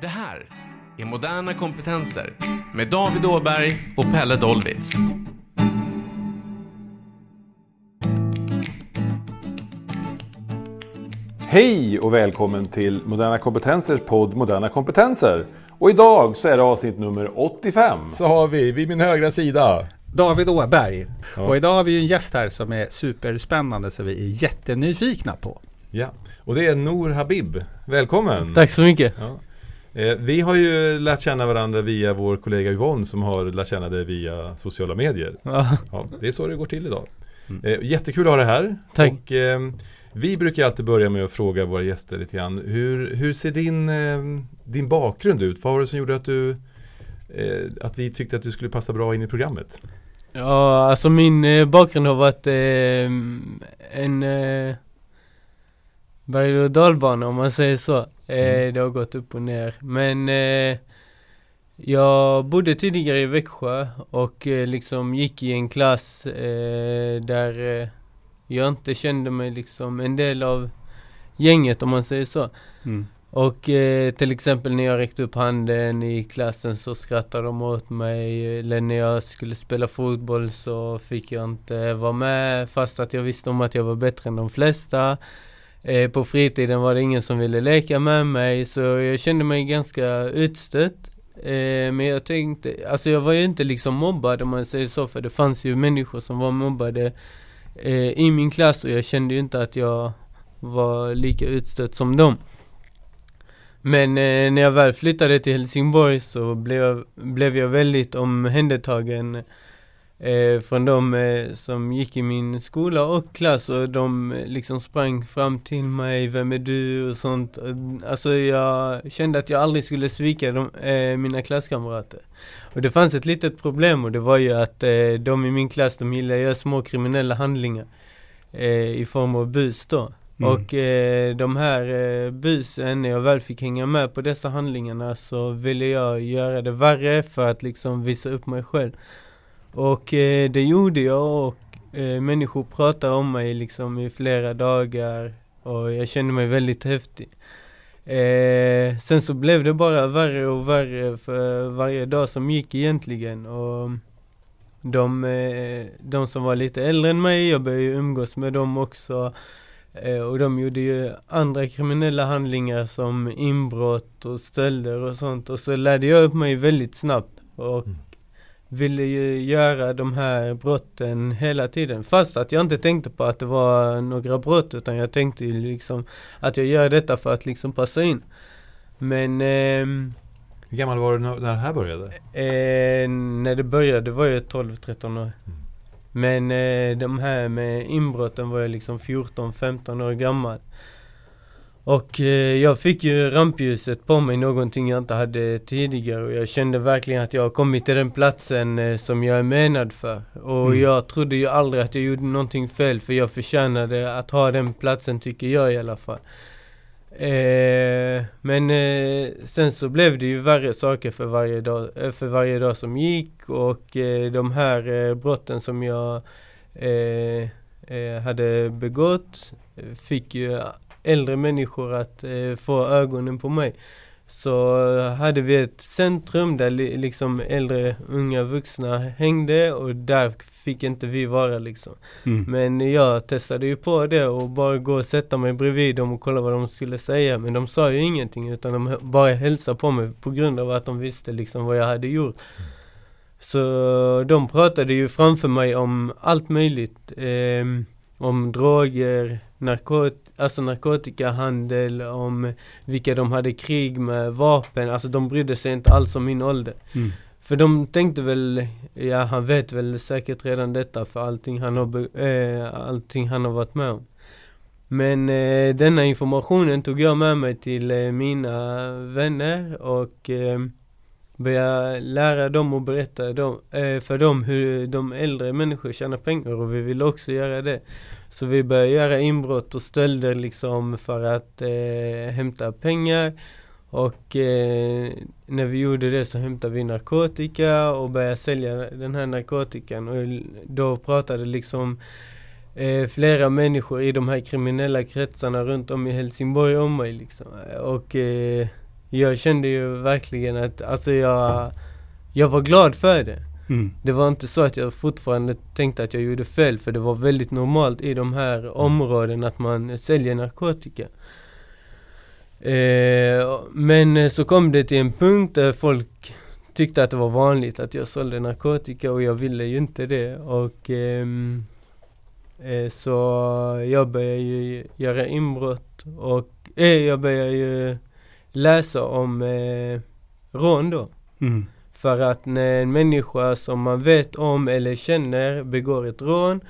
Det här är Moderna kompetenser med David Åberg och Pelle Dolvitz. Hej och välkommen till Moderna Kompetensers podd Moderna Kompetenser. Och idag så är det avsnitt nummer 85. Så har vi, vid min högra sida. David Åberg. Ja. Och idag har vi en gäst här som är superspännande så vi är jättenyfikna på. Ja, och det är Nour Habib. Välkommen! Tack så mycket. Ja. Eh, vi har ju lärt känna varandra via vår kollega Yvonne som har lärt känna dig via sociala medier. Ja, Ja, det är så det går till idag. Eh, jättekul att ha dig här. Tack. Och, eh, vi brukar alltid börja med att fråga våra gäster lite grann. Hur, hur ser din, eh, din bakgrund ut? Vad var det som gjorde att du eh, att vi tyckte att du skulle passa bra in i programmet? ja alltså min bakgrund har varit eh, en berg och dalbana om man säger så. Eh, Mm. Det har gått upp och ner. Men eh, jag bodde tidigare i Växjö och eh, liksom gick i en klass eh, där eh, jag inte kände mig liksom en del av gänget om man säger så. Och eh, till exempel när jag räckte upp handen i klassen så skrattade de åt mig. Eller när jag skulle spela fotboll så fick jag inte vara med fast att jag visste om att jag var bättre än de flesta. Eh, på fritiden var det ingen som ville leka med mig så jag kände mig ganska utstött. Eh, men jag tänkte, alltså jag var ju inte liksom mobbad om man säger så för det fanns ju människor som var mobbade eh, i min klass och jag kände ju inte att jag var lika utstött som dem. Men eh, när jag väl flyttade till Helsingborg så blev jag, blev jag väldigt omhändertagen eh, från de eh, som gick i min skola och klass och de eh, liksom sprang fram till mig, vem är du och sånt. Och, Alltså jag kände att jag aldrig skulle svika de, eh, mina klasskamrater. Och det fanns ett litet problem och det var ju att eh, de i min klass de gillade att göra små kriminella handlingar eh, i form av bus då. Mm. Och eh, de här eh, busen, när jag väl fick hänga med på dessa handlingarna så ville jag göra det värre för att liksom visa upp mig själv. Och eh, det gjorde jag och eh, människor pratade om mig liksom i flera dagar och jag kände mig väldigt häftig. Eh, sen så blev det bara värre och värre för varje dag som gick egentligen och de, eh, de som var lite äldre än mig, jag började ju umgås med dem också. Eh, och de gjorde ju andra kriminella handlingar som inbrott och stölder och sånt. Och så lärde jag upp mig väldigt snabbt och Mm ville ju göra de här brotten hela tiden. Fast att jag inte tänkte på att det var några brott utan jag tänkte ju liksom att jag gör detta för att liksom passa in. Men ehm, Hur gammal var du när när det här började? Eh, när det började var jag 12-13 år. Men eh, de här med inbrotten var jag liksom 14-15 år gammal. Och eh, jag fick ju rampljuset på mig, någonting jag inte hade tidigare och jag kände verkligen att jag har kommit till den platsen eh, som jag är menad för. Och Mm. jag trodde ju aldrig att jag gjorde någonting fel för jag förtjänade att ha den platsen tycker jag i alla fall. Eh, men eh, sen så blev det ju värre saker för varje dag, för varje dag som gick och eh, de här brotten som jag hade begått fick ju äldre människor att eh, få ögonen på mig. Så eh, hade vi ett centrum där li, liksom äldre unga vuxna hängde och där fick inte vi vara liksom. Men jag testade ju på det och bara gå och sätta mig bredvid dem och kolla vad de skulle säga. Men de sa ju ingenting utan de bara hälsade på mig på grund av att de visste liksom vad jag hade gjort. Så de pratade ju framför mig om allt möjligt. ehm, om droger, narkot alltså narkotikahandel, om vilka de hade krig med, vapen. Alltså de brydde sig inte alls om min ålder. Mm. För de tänkte väl, ja han vet väl säkert redan detta för allting han har, eh, allting han har varit med om. Men eh, denna informationen tog jag med mig till eh, mina vänner och eh, började lära dem och berätta dem, eh, för dem hur de äldre människor tjänar pengar och vi ville också göra det. Så vi började göra inbrott och stölder liksom för att eh, hämta pengar. Och eh, när vi gjorde det så hämtade vi narkotika och började sälja den här narkotikan. Och då pratade liksom eh, flera människor i de här kriminella kretsarna runt om i Helsingborg om mig liksom. Och eh, jag kände ju verkligen att, alltså jag, jag var glad för det. Mm. Det var inte så att jag fortfarande tänkte att jag gjorde fel för det var väldigt normalt i de här områdena att man säljer narkotika. Eh, men så kom det till en punkt där folk tyckte att det var vanligt att jag sålde narkotika och jag ville ju inte det och ehm, eh, så jag började ju göra inbrott och eh, jag började ju läsa om eh, rån då. Mm. För att när en människa som man vet om eller känner begår ett rån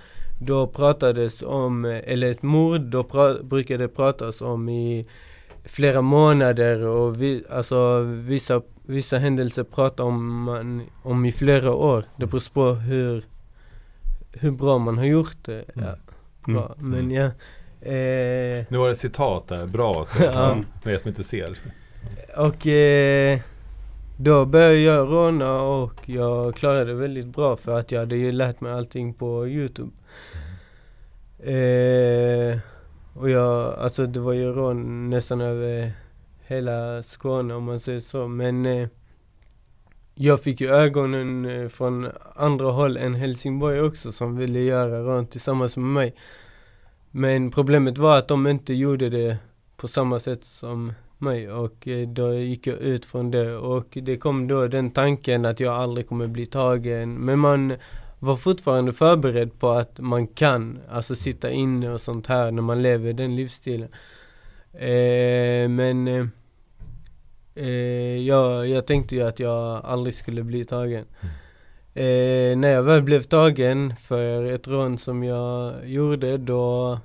Då pratades om, eller ett mord, då pra, brukade det pratas om i flera månader och vi, alltså vissa, vissa händelser pratar om, man, om i flera år. Det beror på hur, hur bra man har gjort det. Ja, bra. Mm. Men ja. Eh, Nu var det citat där, bra så Ja. för er som inte ser. Och eh, då började jag råna och jag klarade det väldigt bra för att jag hade ju lärt mig allting på Youtube. Eh, och jag, alltså det var ju rån nästan över hela Skåne om man säger så men eh, jag fick ju ögonen eh, från andra håll än Helsingborg också som ville göra rån tillsammans med mig. Men problemet var att de inte gjorde det på samma sätt som mig och eh, då gick jag ut från det och det kom då den tanken att jag aldrig kommer bli tagen men man var fortfarande förberedd på att man kan alltså sitta inne och sånt här när man lever den livsstilen. Eh, men eh, eh, jag, jag tänkte ju att jag aldrig skulle bli tagen. Eh, när jag väl blev tagen för ett rån som jag gjorde då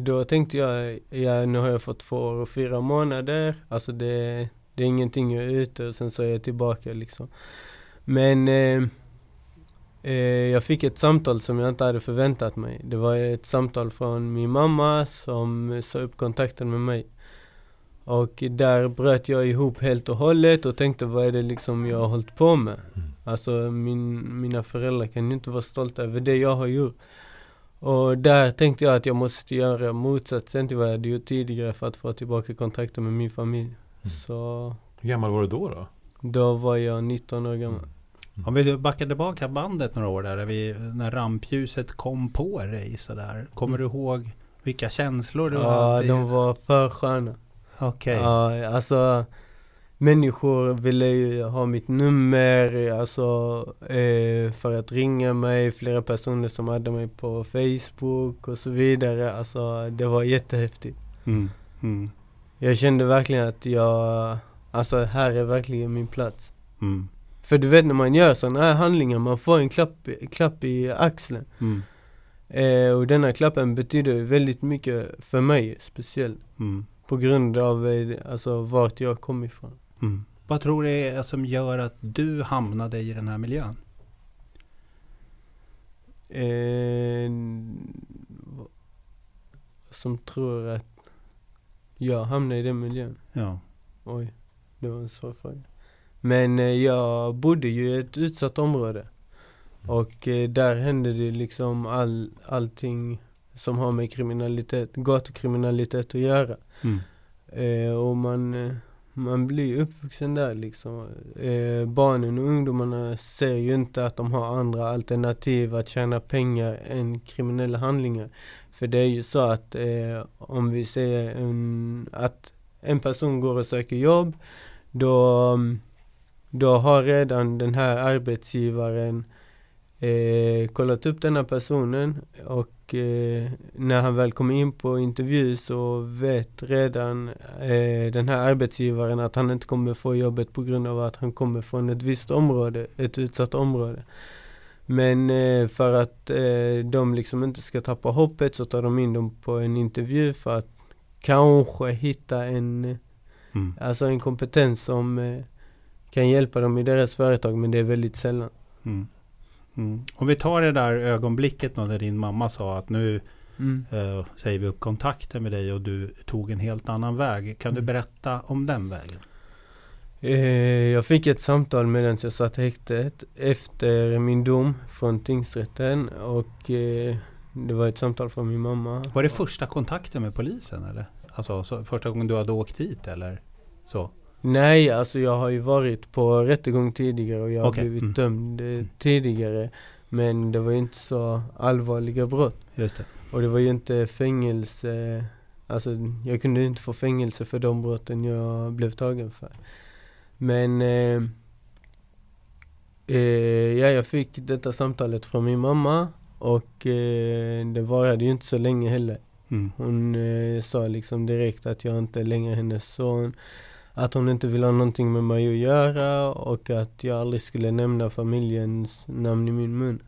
då tänkte jag, ja nu har jag fått två år och fyra månader. Alltså det, det är ingenting jag är ute och sen så är jag tillbaka liksom. Men eh, eh, jag fick ett samtal som jag inte hade förväntat mig. Det var ett samtal från min mamma som sa upp kontakten med mig. Och där bröt jag ihop helt och hållet och tänkte vad är det liksom jag har hållit på med? Alltså min, mina föräldrar kan ju inte vara stolta över det jag har gjort. Och där tänkte jag att jag måste göra motsatsen till vad jag hade gjort tidigare för att få tillbaka kontakten med min familj. Så Hur gammal var du då? då? då var jag 19 år gammal. Om vi backar tillbaka bandet några år där, där vi, när rampljuset kom på dig sådär. Kommer du ihåg vilka känslor du Ja, hade? de var för sköna. Okej. Ja, alltså Människor ville ju ha mitt nummer, alltså eh, för att ringa mig, flera personer som hade mig på Facebook och så vidare. Alltså det var jättehäftigt. Mm. Mm. Jag kände verkligen att jag, alltså här är verkligen min plats. Mm. För du vet när man gör sådana här handlingar, man får en klapp, klapp i axeln. Mm. Eh, och denna klappen betyder väldigt mycket för mig speciellt. Mm. På grund av eh, alltså vart jag kom ifrån. Mm. Vad tror du är som gör att du hamnade i den här miljön? Eh, som tror att jag hamnar i den miljön. Ja. Oj, det var en svår fråga. Men eh, jag bodde ju i ett utsatt område. Och eh, där hände det liksom all, allting som har med kriminalitet, gatukriminalitet att göra. Mm. Eh, och man, eh, man blir uppvuxen där liksom. Eh, barnen och ungdomarna ser ju inte att de har andra alternativ att tjäna pengar än kriminella handlingar. För det är ju så att eh, om vi säger en, att en person går och söker jobb, då, då har redan den här arbetsgivaren eh, kollat upp den här personen och eh, när han väl kommer in på intervju så vet redan eh, den här arbetsgivaren att han inte kommer få jobbet på grund av att han kommer från ett visst område, ett utsatt område. Men eh, för att eh, de liksom inte ska tappa hoppet så tar de in dem på en intervju för att kanske hitta en, Mm. alltså en kompetens som eh, kan hjälpa dem i deras företag men det är väldigt sällan. Mm. Mm. Om vi tar det där ögonblicket då när din mamma sa att nu Mm. eh, säger vi upp kontakten med dig och du tog en helt annan väg. Kan du Mm. berätta om den vägen? Eh, jag fick ett samtal medan jag satt i häktet efter min dom från tingsrätten och eh, det var ett samtal från min mamma. Var det första kontakten med polisen eller? Alltså så, första gången du hade åkt hit eller? Så. Nej, alltså jag har ju varit på rättegång tidigare och jag har Okej, blivit mm. dömd eh, Mm. tidigare. Men det var ju inte så allvarliga brott. Just det. Och det var ju inte fängelse, alltså jag kunde inte få fängelse för de brotten jag blev tagen för. Men eh, eh, ja, jag fick detta samtalet från min mamma och eh, det varade ju inte så länge heller. Mm. Hon eh, sa liksom direkt att jag inte är längre hennes son. Att hon inte vill ha någonting med mig att göra och att jag aldrig skulle nämna familjens namn i min mun.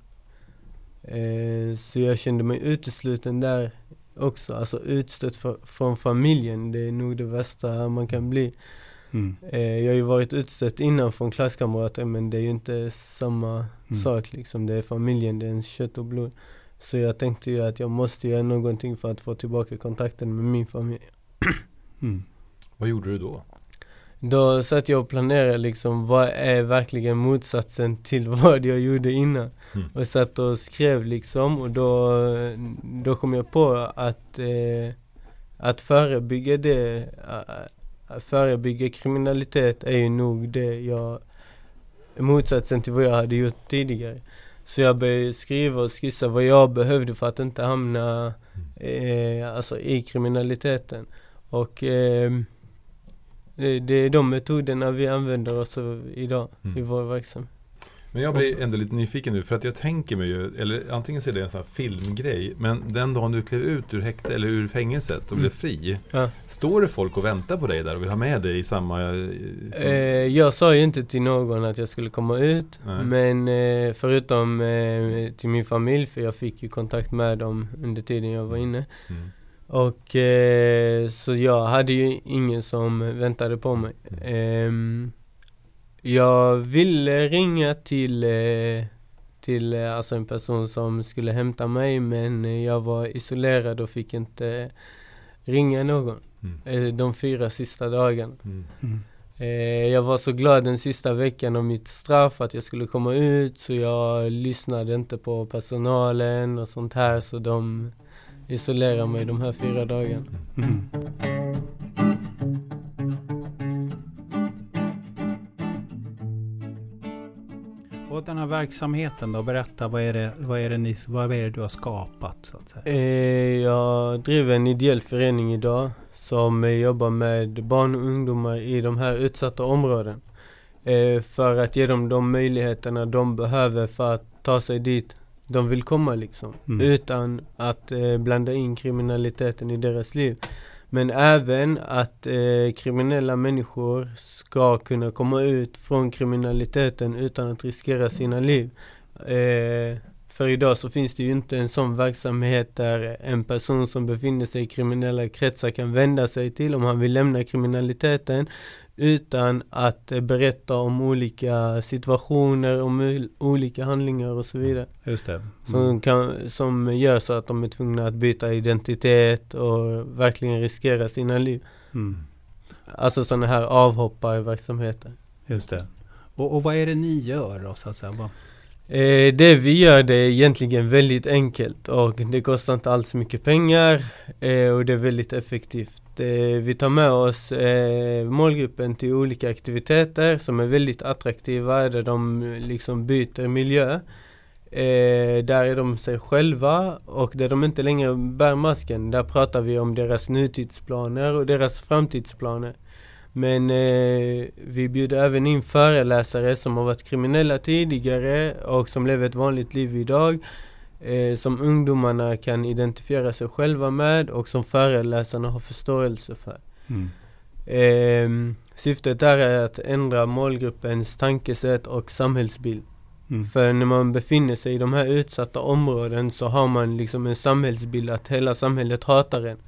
Eh, så jag kände mig utesluten där också. Alltså utstött för, från familjen. Det är nog det värsta man kan bli. Mm. Eh, jag har ju varit utstött innan från klasskamrater men det är ju inte samma Mm. sak liksom. Det är familjen, det är ens kött och blod. Så jag tänkte ju att jag måste göra någonting för att få tillbaka kontakten med min familj. Mm. Vad gjorde du då? Då satt jag och planerade liksom vad är verkligen motsatsen till vad jag gjorde innan. Mm. Och satt och skrev liksom och då, då kom jag på att, eh, att förebygga det, att förebygga kriminalitet är ju nog det jag, motsatsen till vad jag hade gjort tidigare. Så jag började skriva och skissa vad jag behövde för att inte hamna eh, alltså i kriminaliteten. Och eh, det, är de metoderna vi använder oss av idag Mm. i vår verksamhet. Men jag blir ändå lite nyfiken nu för att jag tänker mig ju, eller antingen så är det en sån här filmgrej, men den dagen du klev ut ur häkte eller ur fängelset och blev Mm. fri, Ja. står det folk och väntar på dig där och vill ha med dig i samma... eh, Som, Eh, jag sa ju inte till någon att jag skulle komma ut. Nej. Men eh, förutom eh, till min familj, för jag fick ju kontakt med dem under tiden jag var inne. mm. Och eh, så jag hade ju ingen som väntade på mig. Ehm, jag ville ringa till, eh, till eh, alltså en person som skulle hämta mig men eh, jag var isolerad och fick inte ringa någon Mm. eh, de fyra sista dagarna. Mm. Mm. Eh, jag var så glad den sista veckan om mitt straff att jag skulle komma ut så jag lyssnade inte på personalen och sånt här så de isolerade mig de här fyra dagarna. Mm. Och den här verksamheten då, berätta vad är det, vad är det, ni, vad är det du har skapat så att säga? Eh, jag driver en ideell förening idag som jobbar med barn och ungdomar i de här utsatta områden. Eh, för att ge dem de möjligheterna de behöver för att ta sig dit de vill komma liksom. Mm. Utan att eh, blanda in kriminaliteten i deras liv. Men även att eh, kriminella människor ska kunna komma ut från kriminaliteten utan att riskera sina liv. Eh, för idag så finns det ju inte en sån verksamhet där en person som befinner sig i kriminella kretsar kan vända sig till om han vill lämna kriminaliteten utan att berätta om olika situationer, om ol- olika handlingar och så vidare. Just det. Som, Mm. kan, som gör så att de är tvungna att byta identitet och verkligen riskera sina liv. Mm. Alltså sådana här avhopparverksamheter. Just det. Och, och vad är det ni gör då så att säga? Vad, Eh, det vi gör det är egentligen väldigt enkelt och det kostar inte alls mycket pengar eh, och det är väldigt effektivt. Eh, vi tar med oss eh, målgruppen till olika aktiviteter som är väldigt attraktiva där de eh, liksom byter miljö. Eh, där är de sig själva och där de inte längre bär masken. Där pratar vi om deras nutidsplaner och deras framtidsplaner. Men eh, vi bjuder även in föreläsare som har varit kriminella tidigare och som lever ett vanligt liv idag. Eh, som ungdomarna kan identifiera sig själva med och som föreläsarna har förståelse för. mm. Eh, syftet är att ändra målgruppens tankesätt och samhällsbild. Mm. För när man befinner sig i de här utsatta områden så har man liksom en samhällsbild att hela samhället hatar en.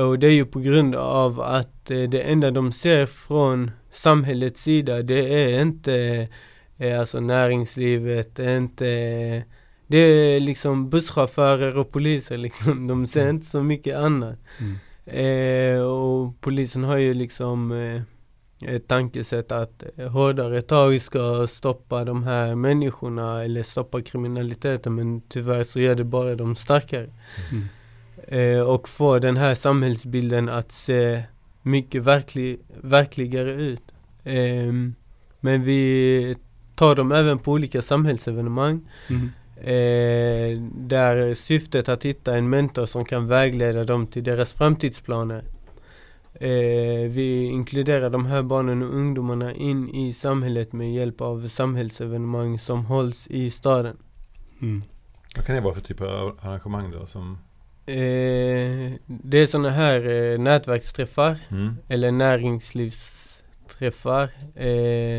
Och det är ju på grund av att eh, det enda de ser från samhällets sida det är inte eh, alltså näringslivet, det är inte det är liksom busschaufförer och poliser liksom. De ser inte så mycket annat. Mm. Eh, och polisen har ju liksom eh, ett tankesätt att hårdare tag ska stoppa de här människorna eller stoppa kriminaliteten men tyvärr så gör det bara de starkare. Mm. Eh, och få den här samhällsbilden att se mycket verklig, verkligare ut. Ehm, men vi tar dem även på olika samhällsevenemang. Mm. Eh, där syftet är att hitta en mentor som kan vägleda dem till deras framtidsplaner. Eh, vi inkluderar de här barnen och ungdomarna in i samhället med hjälp av samhällsevenemang som hålls i staden. Mm. Vad kan det vara för typ av arrangemang då? Som, Eh, det är sådana här eh, nätverksträffar mm. eller näringslivsträffar eh,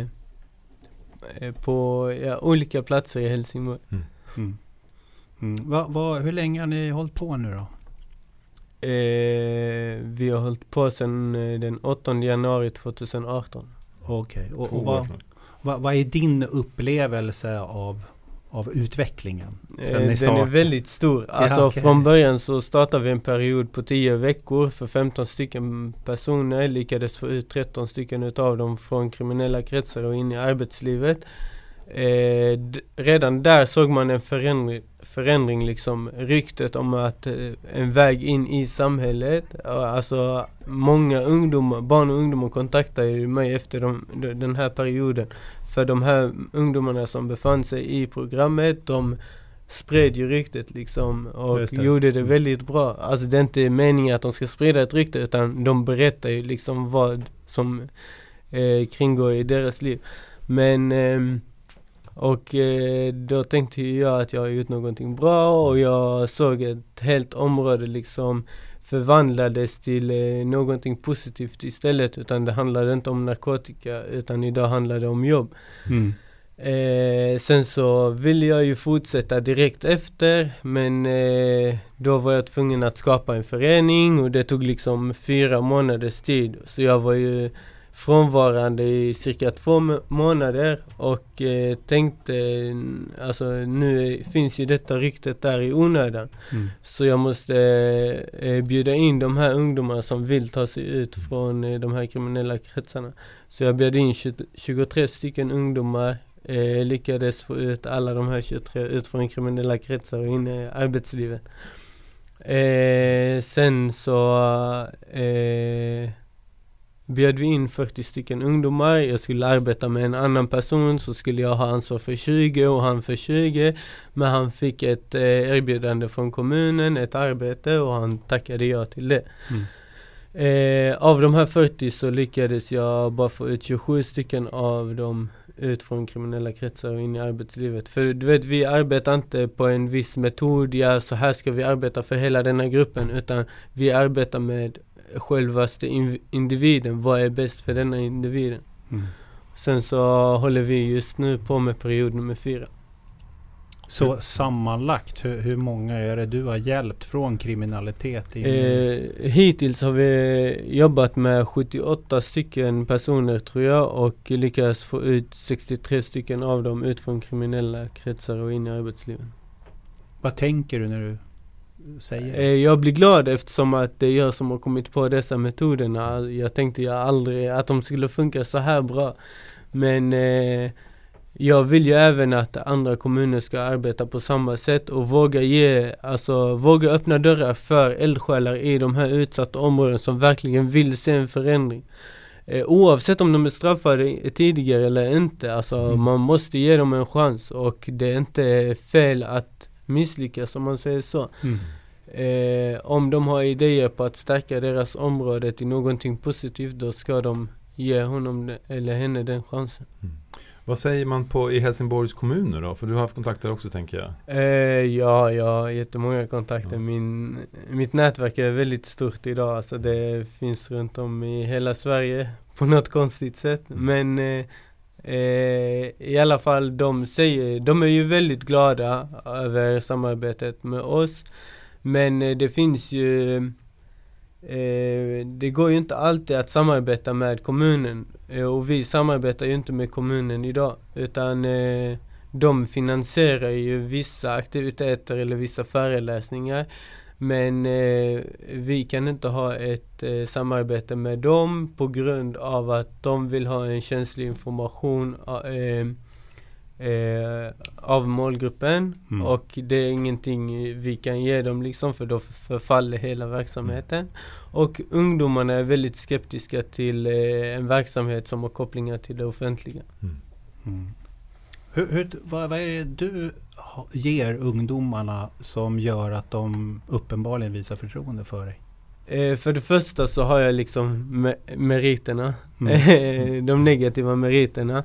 eh, på ja, olika platser i Helsingborg. Mm. Mm. Va, va, hur länge har ni hållit på nu då? Eh, vi har hållit på sedan eh, den 8 januari 2018. Okej, och, Två och år vad, vad, vad är din upplevelse av, av utvecklingen? Eh, den är väldigt stor. Alltså okej. från början så startade vi en period på 10 veckor för 15 stycken personer. Lyckades få ut 13 stycken utav dem från kriminella kretsar och in i arbetslivet. Eh, redan där såg man en förändring, förändring liksom, ryktet om att eh, en väg in i samhället. Alltså många ungdomar, barn och ungdomar kontaktade mig efter de, de, den här perioden. För de här ungdomarna som befann sig i programmet, de spred ju ryktet liksom och det. gjorde det Mm. väldigt bra. Alltså det är inte meningen att de ska sprida ett rykte utan de berättar ju liksom vad som eh, kringgår i deras liv. Men ehm, och eh, då tänkte jag att jag har gjort någonting bra och jag såg ett helt område liksom förvandlades till eh, någonting positivt istället utan det handlade inte om narkotika utan idag handlar det om jobb. Mm. Eh, sen så ville jag ju fortsätta direkt efter men eh, då var jag tvungen att skapa en förening och det tog liksom fyra månaders tid. Så jag var ju frånvarande i cirka två må- månader och eh, tänkte alltså nu finns ju detta ryktet där i onödan. Mm. Så jag måste eh, bjuda in de här ungdomarna som vill ta sig ut från eh, de här kriminella kretsarna. Så jag bjöd in 20, 23 stycken ungdomar, eh, lyckades få ut alla de här 23 ut från kriminella kretsar och in i arbetslivet. Eh, sen så eh, bjöd vi in 40 stycken ungdomar. Jag skulle arbeta med en annan person så skulle jag ha ansvar för 20 och han för 20. Men han fick ett eh, erbjudande från kommunen, ett arbete och han tackade ja till det. Mm. Eh, av de här 40 så lyckades jag bara få ut 27 stycken av dem ut från kriminella kretsar och in i arbetslivet. För du vet, vi arbetar inte på en viss metod, ja så här ska vi arbeta för hela den här gruppen, utan vi arbetar med självaste in- individen. Vad är bäst för denna individen? Mm. Sen så håller vi just nu på med period nummer fyra. Så sammanlagt, hur, hur många är det du har hjälpt från kriminalitet? In? Eh, hittills har vi jobbat med 78 stycken personer tror jag och lyckats få ut 63 stycken av dem ut från kriminella kretsar och in i arbetslivet. Vad tänker du när du säger? Eh, jag blir glad eftersom att det är jag som har kommit på dessa metoderna. Jag tänkte jag aldrig att de skulle funka så här bra. Men eh, jag vill ju även att andra kommuner ska arbeta på samma sätt och våga ge, alltså våga öppna dörrar för eldsjälar i de här utsatta områdena som verkligen vill se en förändring. Eh, oavsett om de är straffade tidigare eller inte, alltså Mm. man måste ge dem en chans och det är inte fel att misslyckas om man säger så. Mm. Eh, om de har idéer på att stärka deras område till någonting positivt då ska de ge honom eller henne den chansen. Vad säger man på, i Helsingborgs kommuner då? För du har haft kontakter också tänker jag. Eh, ja, jag har jättemånga kontakter. Ja. Min, mitt nätverk är väldigt stort idag. Alltså det finns runt om i hela Sverige på något konstigt sätt. Mm. Men eh, eh, i alla fall de säger, de är ju väldigt glada över samarbetet med oss. Men eh, det finns ju eh, det går ju inte alltid att samarbeta med kommunen. Eh, och vi samarbetar ju inte med kommunen idag. Utan eh, de finansierar ju vissa aktiviteter eller vissa föreläsningar. Men eh, vi kan inte ha ett eh, samarbete med dem på grund av att de vill ha en känslig information eh, eh, av målgruppen Mm. och det är ingenting vi kan ge dem liksom för då förfaller hela verksamheten. Och ungdomarna är väldigt skeptiska till eh, en verksamhet som har kopplingar till det offentliga. Mm. Hur, hur, vad, vad är det du ger ungdomarna som gör att de uppenbarligen visar förtroende för dig? Eh, för det första så har jag liksom me- meriterna, Mm. de negativa meriterna.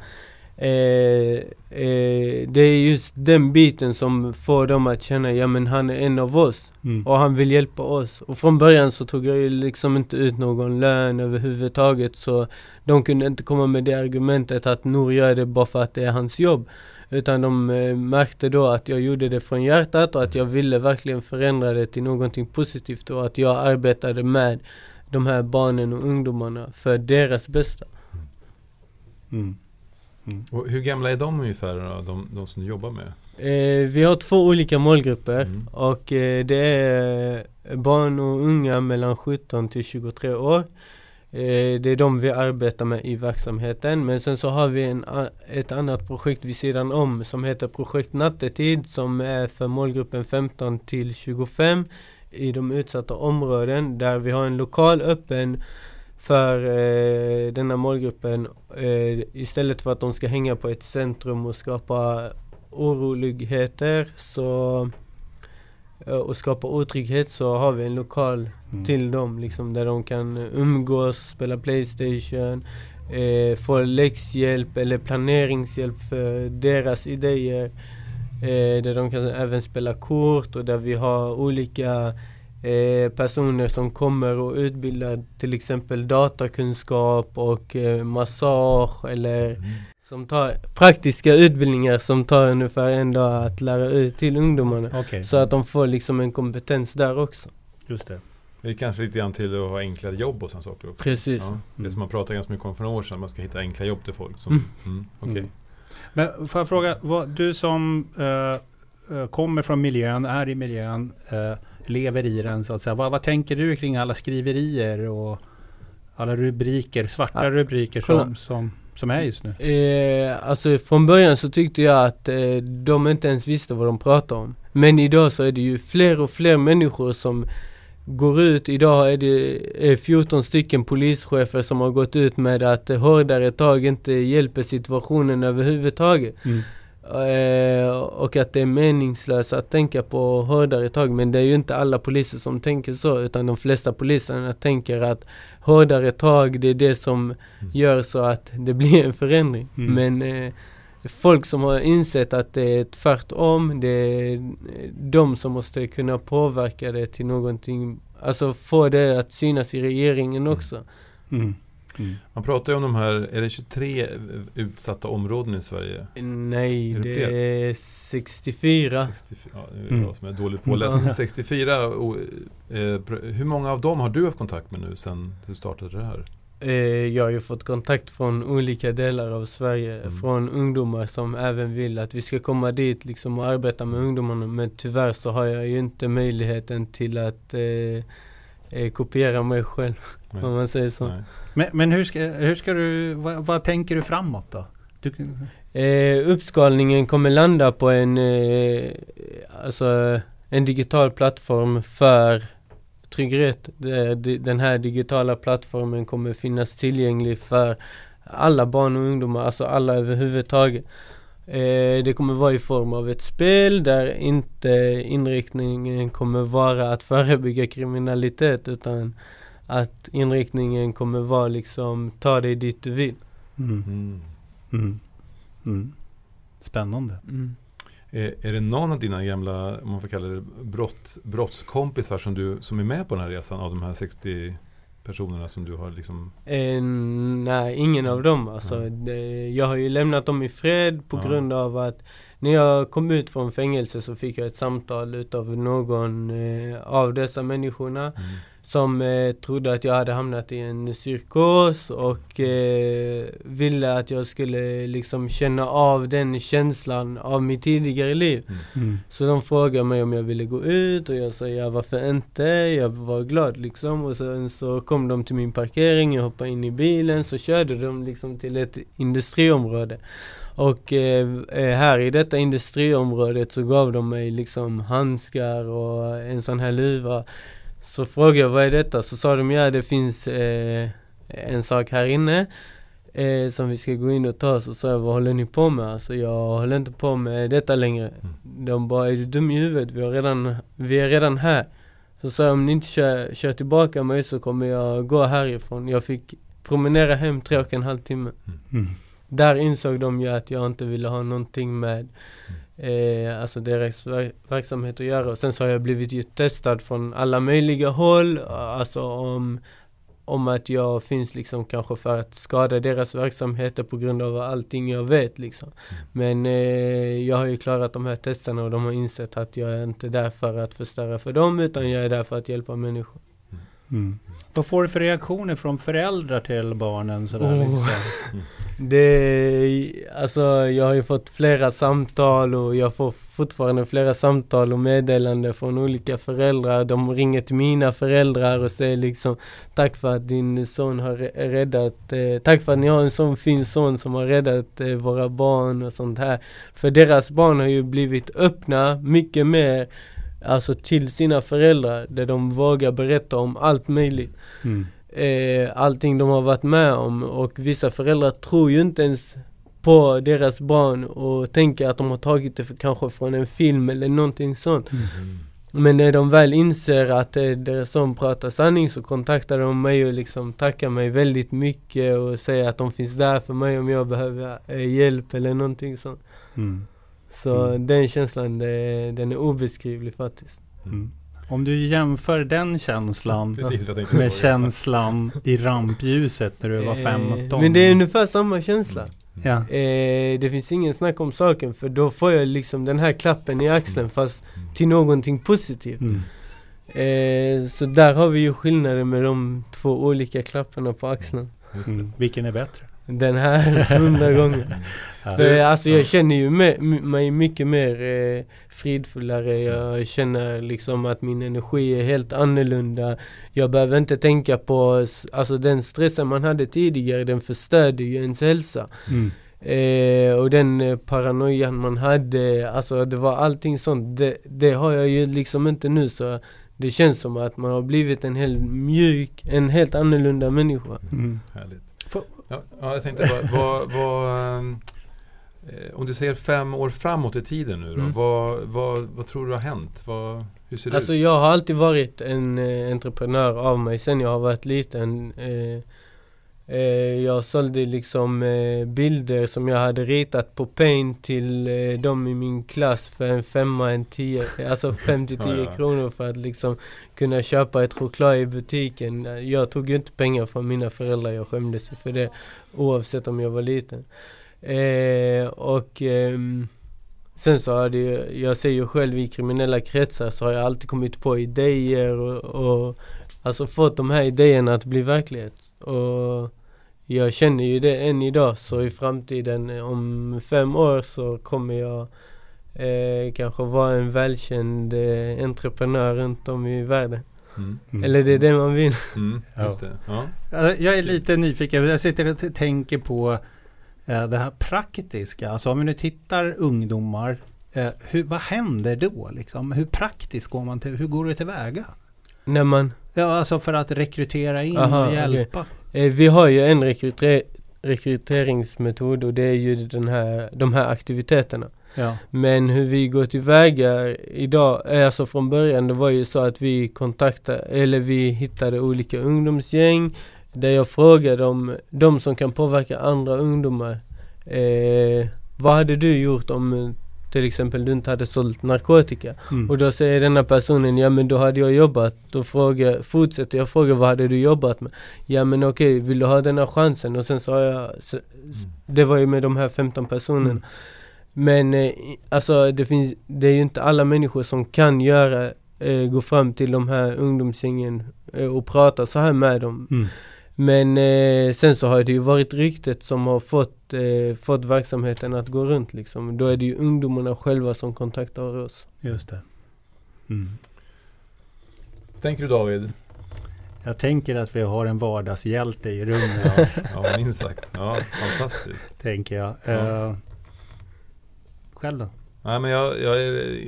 Eh, eh, det är just den biten som får dem att känna, ja men han är en av oss Mm. och han vill hjälpa oss. Och från början så tog jag ju liksom inte ut någon lön överhuvudtaget så de kunde inte komma med det argumentet att Nour gör det bara för att det är hans jobb. Utan de eh, märkte då att jag gjorde det från hjärtat och att jag ville verkligen förändra det till någonting positivt och att jag arbetade med de här barnen och ungdomarna för deras bästa. Mm. Och hur gamla är de ungefär då, de, de som du jobbar med? Eh, vi har två olika målgrupper Mm. och eh, det är barn och unga mellan 17 till 23 år. Eh, det är de vi arbetar med i verksamheten men sen så har vi en, ett annat projekt vid sidan om som heter Projekt Nattetid som är för målgruppen 15 till 25 i de utsatta områden där vi har en lokal öppen för eh, denna målgruppen eh, istället för att de ska hänga på ett centrum och skapa oroligheter så eh, och skapa otrygghet så har vi en lokal Mm. till dem liksom där de kan umgås, spela Playstation, eh, få läxhjälp eller planeringshjälp för deras idéer. Eh, där de kan även spela kort och där vi har olika eh, personer som kommer och utbildar till exempel datakunskap och eh, massage eller som tar praktiska utbildningar som tar ungefär en dag att lära ut till ungdomarna. Okej, Så att de får liksom en kompetens där också. just det. Det är kanske lite grann till att ha enklare jobb och sådana saker också. Precis. Ja, det Mm. som man pratade ganska mycket om för några år sedan, man ska hitta enkla jobb till folk. Som, Mm. mm, okej. Mm. Men får jag fråga, vad, du som eh, eh, kommer från miljön, är i miljön, eh, lever i den så att säga. Vad, vad tänker du kring alla skriverier och alla rubriker, svarta Ja, rubriker som, som, som är just nu? Eh, alltså från början så tyckte jag att eh, de inte ens visste vad de pratade om. Men idag så är det ju fler och fler människor som går ut. Idag är det eh, 14 stycken polischefer som har gått ut med att eh, hårdare tag inte hjälper situationen överhuvudtaget. Mm. Eh, och att det är meningslöst att tänka på hårdare tag. Men det är ju inte alla poliser som tänker så. Utan de flesta poliserna tänker att hårdare tag det är det som gör så att det blir en förändring. Mm. Men eh, folk som har insett att det är tvärtom. Det är eh, de som måste kunna påverka det till någonting. Alltså få det att synas i regeringen också. Mm. Mm. Man pratar ju om de här, är det 23 utsatta områden i Sverige? Nej, Är det det, är 64. 64, ja, det är Mm. jag som är dåligt påläst. Mm. 64, och, eh, hur många av dem har du haft kontakt med nu sedan du startade det här? Eh, jag har ju fått kontakt från olika delar av Sverige, Mm. från ungdomar som även vill att vi ska komma dit liksom och arbeta med ungdomarna. Men tyvärr så har jag ju inte möjligheten till att eh, eh, kopiera mig själv, Nej. om man säger så. Nej. Men, men hur, ska, hur ska du, vad, vad tänker du framåt då? Du, Eh, uppskalningen kommer landa på en, eh, alltså en digital plattform för trygghet. Den här digitala plattformen kommer finnas tillgänglig för alla barn och ungdomar, alltså alla överhuvudtaget. Eh, det kommer vara i form av ett spel där inte inriktningen kommer vara att förebygga kriminalitet utan att inriktningen kommer vara liksom ta dig dit du vill. mm. Mm. Mm. Mm. Spännande. Mm. Är, är det någon av dina gamla, om man får kalla det brott, brottskompisar som, du, som är med på den här resan av de här 60 personerna som du har liksom Eh, nej, ingen av dem alltså. Nej. Det, jag har ju lämnat dem i fred på Ja. grund av att när jag kom ut från fängelse så fick jag ett samtal utav någon eh, av dessa människorna. Som eh, trodde att jag hade hamnat i en psykos och eh, ville att jag skulle liksom känna av den känslan av mitt tidigare liv. Mm. Så de frågade mig om jag ville gå ut och jag sa ja varför inte? Jag var glad liksom och sen så kom de till min parkering, jag hoppade in i bilen så körde de liksom till ett industriområde. Och eh, eh, här i detta industriområdet så gav de mig liksom handskar och en sån här luva. Så frågade jag vad är detta? Så sa de ja det finns eh, en sak här inne eh, som vi ska gå in och ta. Så sa jag vad håller ni på med? Alltså jag håller inte på med detta längre. De bara är du dum i huvudet? Vi, har redan, vi är redan här. Så sa jag om ni inte kör, kör tillbaka mig så kommer jag gå härifrån. Jag fick promenera hem tre och en halv timme. Mm. Där insåg de ju att jag inte ville ha någonting med eh, alltså deras ver- verksamhet att göra. Och sen så har jag blivit ju testad från alla möjliga håll. Alltså om, om att jag finns liksom kanske för att skada deras verksamheter på grund av allting jag vet liksom. Men eh, jag har ju klarat de här testerna och de har insett att jag är inte där för att förstöra för dem utan jag är där för att hjälpa människor. Mm. Vad får du för reaktioner från föräldrar till barnen? Sådär, Oh. liksom? Det, alltså jag har ju fått flera samtal och jag får fortfarande flera samtal och meddelanden från olika föräldrar. De ringer till mina föräldrar och säger liksom Tack för att din son har räddat, eh, tack för att ni har en sån fin son som har räddat eh, våra barn och sånt här. För deras barn har ju blivit öppna mycket mer Alltså till sina föräldrar där de vågar berätta om allt möjligt Mm. eh, allting de har varit med om och vissa föräldrar tror ju inte ens på deras barn och tänker att de har tagit det för, kanske från en film eller någonting sånt. Men när de väl inser att eh, deras son pratar sanning så kontaktar de mig och liksom tackar mig väldigt mycket och säger att de finns där för mig om jag behöver eh, hjälp eller någonting sånt. Mm. Så Mm. den känslan, det, den är obeskrivlig faktiskt. Mm. Om du jämför den känslan Precis med känslan i rampljuset när du var Eh, 15. Men det är ungefär samma känsla. Ja. Eh, det finns ingen snack om saken för då får jag liksom den här klappen i axeln fast till någonting positivt. Mm. Eh, så där har vi ju skillnaden med de två olika klapparna på axeln. Mm. Vilken är bättre? Den här hundra gånger. För alltså jag känner ju mig mycket mer eh, fridfullare. Jag känner liksom att min energi är helt annorlunda. Jag behöver inte tänka på, alltså den stressen man hade tidigare den förstörde ju ens hälsa. Mm. Eh, och den eh, paranoian man hade, alltså det var allting sånt. Det, det har jag ju liksom inte nu så det känns som att man har blivit en helt mjuk, en helt annorlunda människa. Mm. Härligt. Ja, ja, jag tänkte vad, vad, vad ehm, eh, om du ser fem år framåt i tiden nu då, Mm. vad, vad, vad tror du har hänt? Vad, hur ser det Alltså ut? jag har alltid varit en eh, entreprenör av mig sen jag har varit liten. Eh, eh, jag sålde liksom eh, bilder som jag hade ritat på Paint till eh, de i min klass för en femma, en tio, alltså fem till Ja, tio ja. kronor för att liksom kunna köpa ett choklad i butiken. Jag tog ju inte pengar från mina föräldrar, jag skämdes ju för det oavsett om jag var liten. Eh, och eh, Sen så har det ju, jag ser ju själv i kriminella kretsar så har jag alltid kommit på idéer och, och alltså fått de här idéerna att bli verklighet. Och jag känner ju det än idag så i framtiden om fem år så kommer jag eh, kanske vara en välkänd eh, entreprenör runt om i världen. Mm. Mm. Eller det är det man vill. Mm, Ja. just det. Ja. Ja, Jag är lite nyfiken. Jag sitter och tänker på eh, det här praktiska. Alltså om vi nu tittar ungdomar. Eh, hur, vad händer då liksom? Hur praktiskt går man till? Hur går det tillväga? När man Ja, alltså för att rekrytera in Aha, och hjälpa. Eh, vi har ju en rekryter- rekryteringsmetod och det är ju den här, de här aktiviteterna. Ja. Men hur vi går tillväga idag, alltså från början det var ju så att vi kontaktade, eller vi hittade olika ungdomsgäng där jag frågade om de som kan påverka andra ungdomar. Eh, vad hade du gjort om till exempel du inte hade sålt narkotika? Mm. Och då säger denna personen, ja men då hade jag jobbat. Då frågar, fortsätter jag fråga, vad hade du jobbat med? Ja men okej, vill du ha den här chansen? Och sen sa jag, s- s- det var ju med de här 15 personerna. Mm. Men eh, alltså det finns, det är ju inte alla människor som kan göra eh, gå fram till de här ungdomsgängen eh, och prata så här med dem. Mm. Men eh, sen så har det ju varit ryktet som har fått, eh, fått verksamheten att gå runt liksom. Då är det ju ungdomarna själva som kontaktar oss. Just det. Mm. Tänker du David? Jag tänker att vi har en vardagshjälte i rummet. Ja, minst sagt. Ja, fantastiskt. tänker jag. Ja. Själv då? Nej, men jag, jag, är,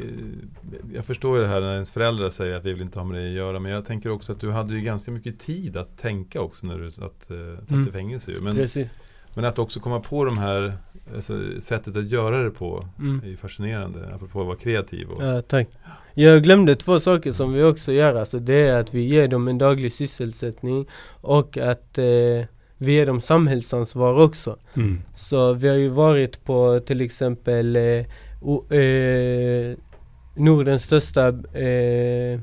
jag förstår ju det här när ens föräldrar säger att vi vill inte ha med dig att göra. Men jag tänker också att du hade ju ganska mycket tid att tänka också när du satt, eh, satt Mm. i fängelse. Ju. Men, Precis. men att också komma på de här alltså, sättet att göra det på Mm. är ju fascinerande. Apropå att vara kreativ. Och, Ja, tack. Jag glömde två saker som vi också gör. Alltså det är att vi ger dem en daglig sysselsättning och att eh, vi ger dem samhällsansvar också. Mm. Så vi har ju varit på till exempel eh, o, eh, Nordens största eh,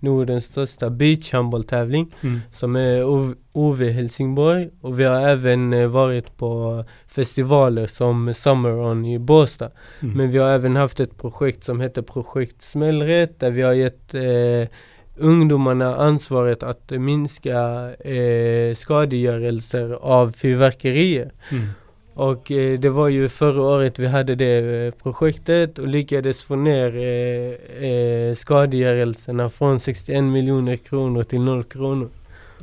Nordens största beachhandbolltävling Mm. som är OV Helsingborg och vi har även eh, varit på festivaler som Summer On i Båstad. Mm. Men vi har även haft ett projekt som heter Projekt Smällrätt där vi har gett eh, ungdomarna ansvaret att minska eh, skadegörelser av fyrverkerier. Mm. Och eh, det var ju förra året vi hade det eh, projektet och lyckades få ner eh, eh, skadegörelserna från 61 miljoner kronor till 0 kronor.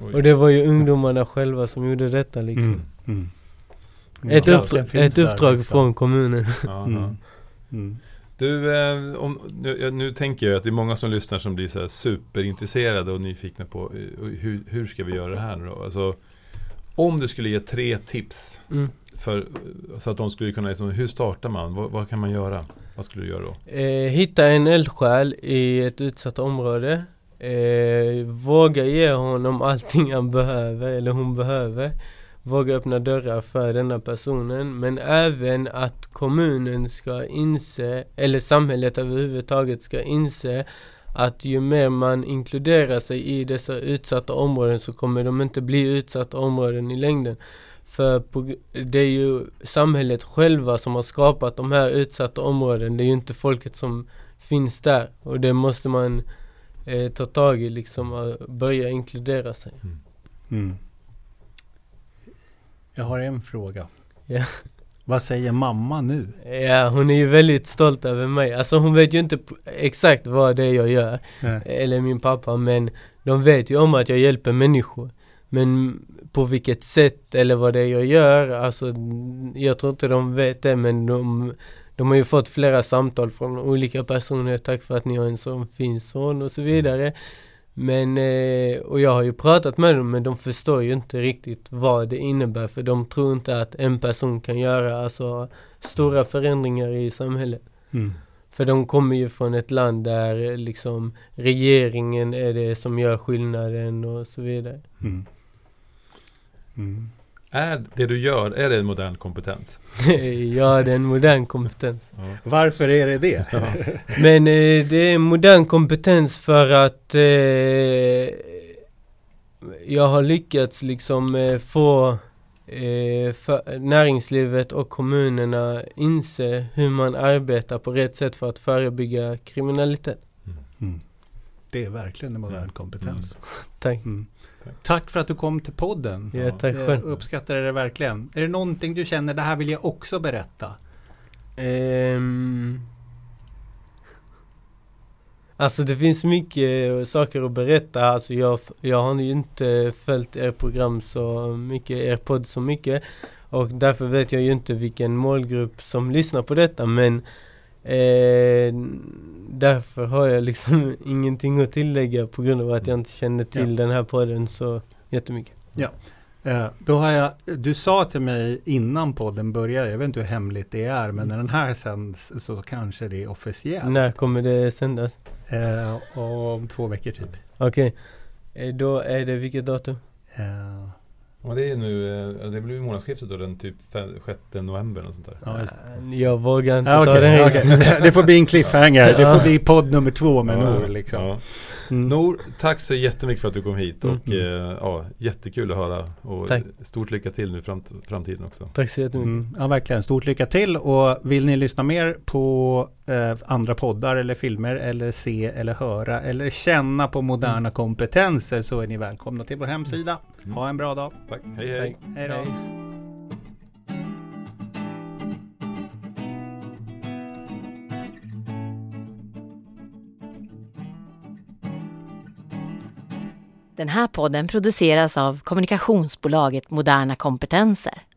Oj. Och det var ju ungdomarna själva som gjorde detta liksom. Mm. Mm. Ett, Ja, ett där uppdrag liksom. från kommunen. Du, eh, om, nu, nu tänker jag att det är många som lyssnar som blir så superintresserade och nyfikna på eh, hur, hur ska vi göra det här nu då? Alltså, om du skulle ge tre tips Mm. för, så att de skulle kunna, liksom, hur startar man? Vad, vad kan man göra? Vad skulle du göra då? Eh, hitta en eldsjäl i ett utsatt område. Eh, våga ge honom allting han behöver eller hon behöver. Våga öppna dörrar för denna personen. Men även att kommunen ska inse, eller samhället överhuvudtaget ska inse att ju mer man inkluderar sig i dessa utsatta områden så kommer de inte bli utsatta områden i längden. För det är ju samhället själva som har skapat de här utsatta områden. Det är ju inte folket som finns där. Och det måste man eh, ta tag i liksom och börja inkludera sig. Mm. Jag har en fråga. Ja. Vad säger mamma nu? Ja, hon är ju väldigt stolt över mig. Alltså hon vet ju inte exakt vad det är jag gör. Nej. Eller min pappa. Men de vet ju om att jag hjälper människor. Men på vilket sätt eller vad det är jag gör. Alltså jag tror inte de vet det men de de har ju fått flera samtal från olika personer. Tack för att ni har en sån fin son och så vidare. Men, eh, och jag har ju pratat med dem men de förstår ju inte riktigt vad det innebär. För de tror inte att en person kan göra alltså stora förändringar i samhället. Mm. För de kommer ju från ett land där liksom regeringen är det som gör skillnaden och så vidare. Mm. Mm. Är det du gör, är det en modern kompetens? ja, det är en modern kompetens. Ja. Varför är det det? Men eh, det är en modern kompetens för att eh, jag har lyckats liksom eh, få eh, näringslivet och kommunerna inse hur man arbetar på rätt sätt för att förebygga kriminalitet. Mm. Det är verkligen en modern Mm. kompetens. Tack. Mm. Tack. Tack för att du kom till podden. Ja, tack Jag själv. uppskattar det verkligen. Är det någonting du känner, det här vill jag också berätta? Ehm, alltså det finns mycket saker att berätta. Alltså jag, jag har ju inte följt er program så mycket, er podd så mycket. Och därför vet jag ju inte vilken målgrupp som lyssnar på detta. Men eh, därför har jag liksom ingenting att tillägga på grund av att jag inte känner till den här podden så jättemycket. Eh, då har jag, du sa till mig innan podden började, jag vet inte hur hemligt det är, men när den här sänds så kanske det är officiellt. När kommer det sändas? Eh, om två veckor typ. Okej. Eh, Då är det vilket datum? Och det är nu, eh, det blir månadsskiftet då, den typ 6 november och sånt där. Ja. Jag vågar inte Ja, ta okej, den risken. Det får bli en cliffhanger. Det Ja. får bli podd nummer två med Ja, Nor liksom. ja. Mm. Nor, tack så jättemycket för att du kom hit och Mm. eh, ja, jättekul att höra och Tack. stort lycka till nu i framt, framtiden också. Tack så jättemycket. Mm, ja, verkligen. Stort lycka till och vill ni lyssna mer på eh, andra poddar eller filmer eller se eller höra eller känna på moderna kompetenser så är ni välkomna till vår hemsida. Mm. Ha en bra dag. Tack, hej hej. Hej då. Den här podden produceras av kommunikationsbolaget Moderna Kompetenser.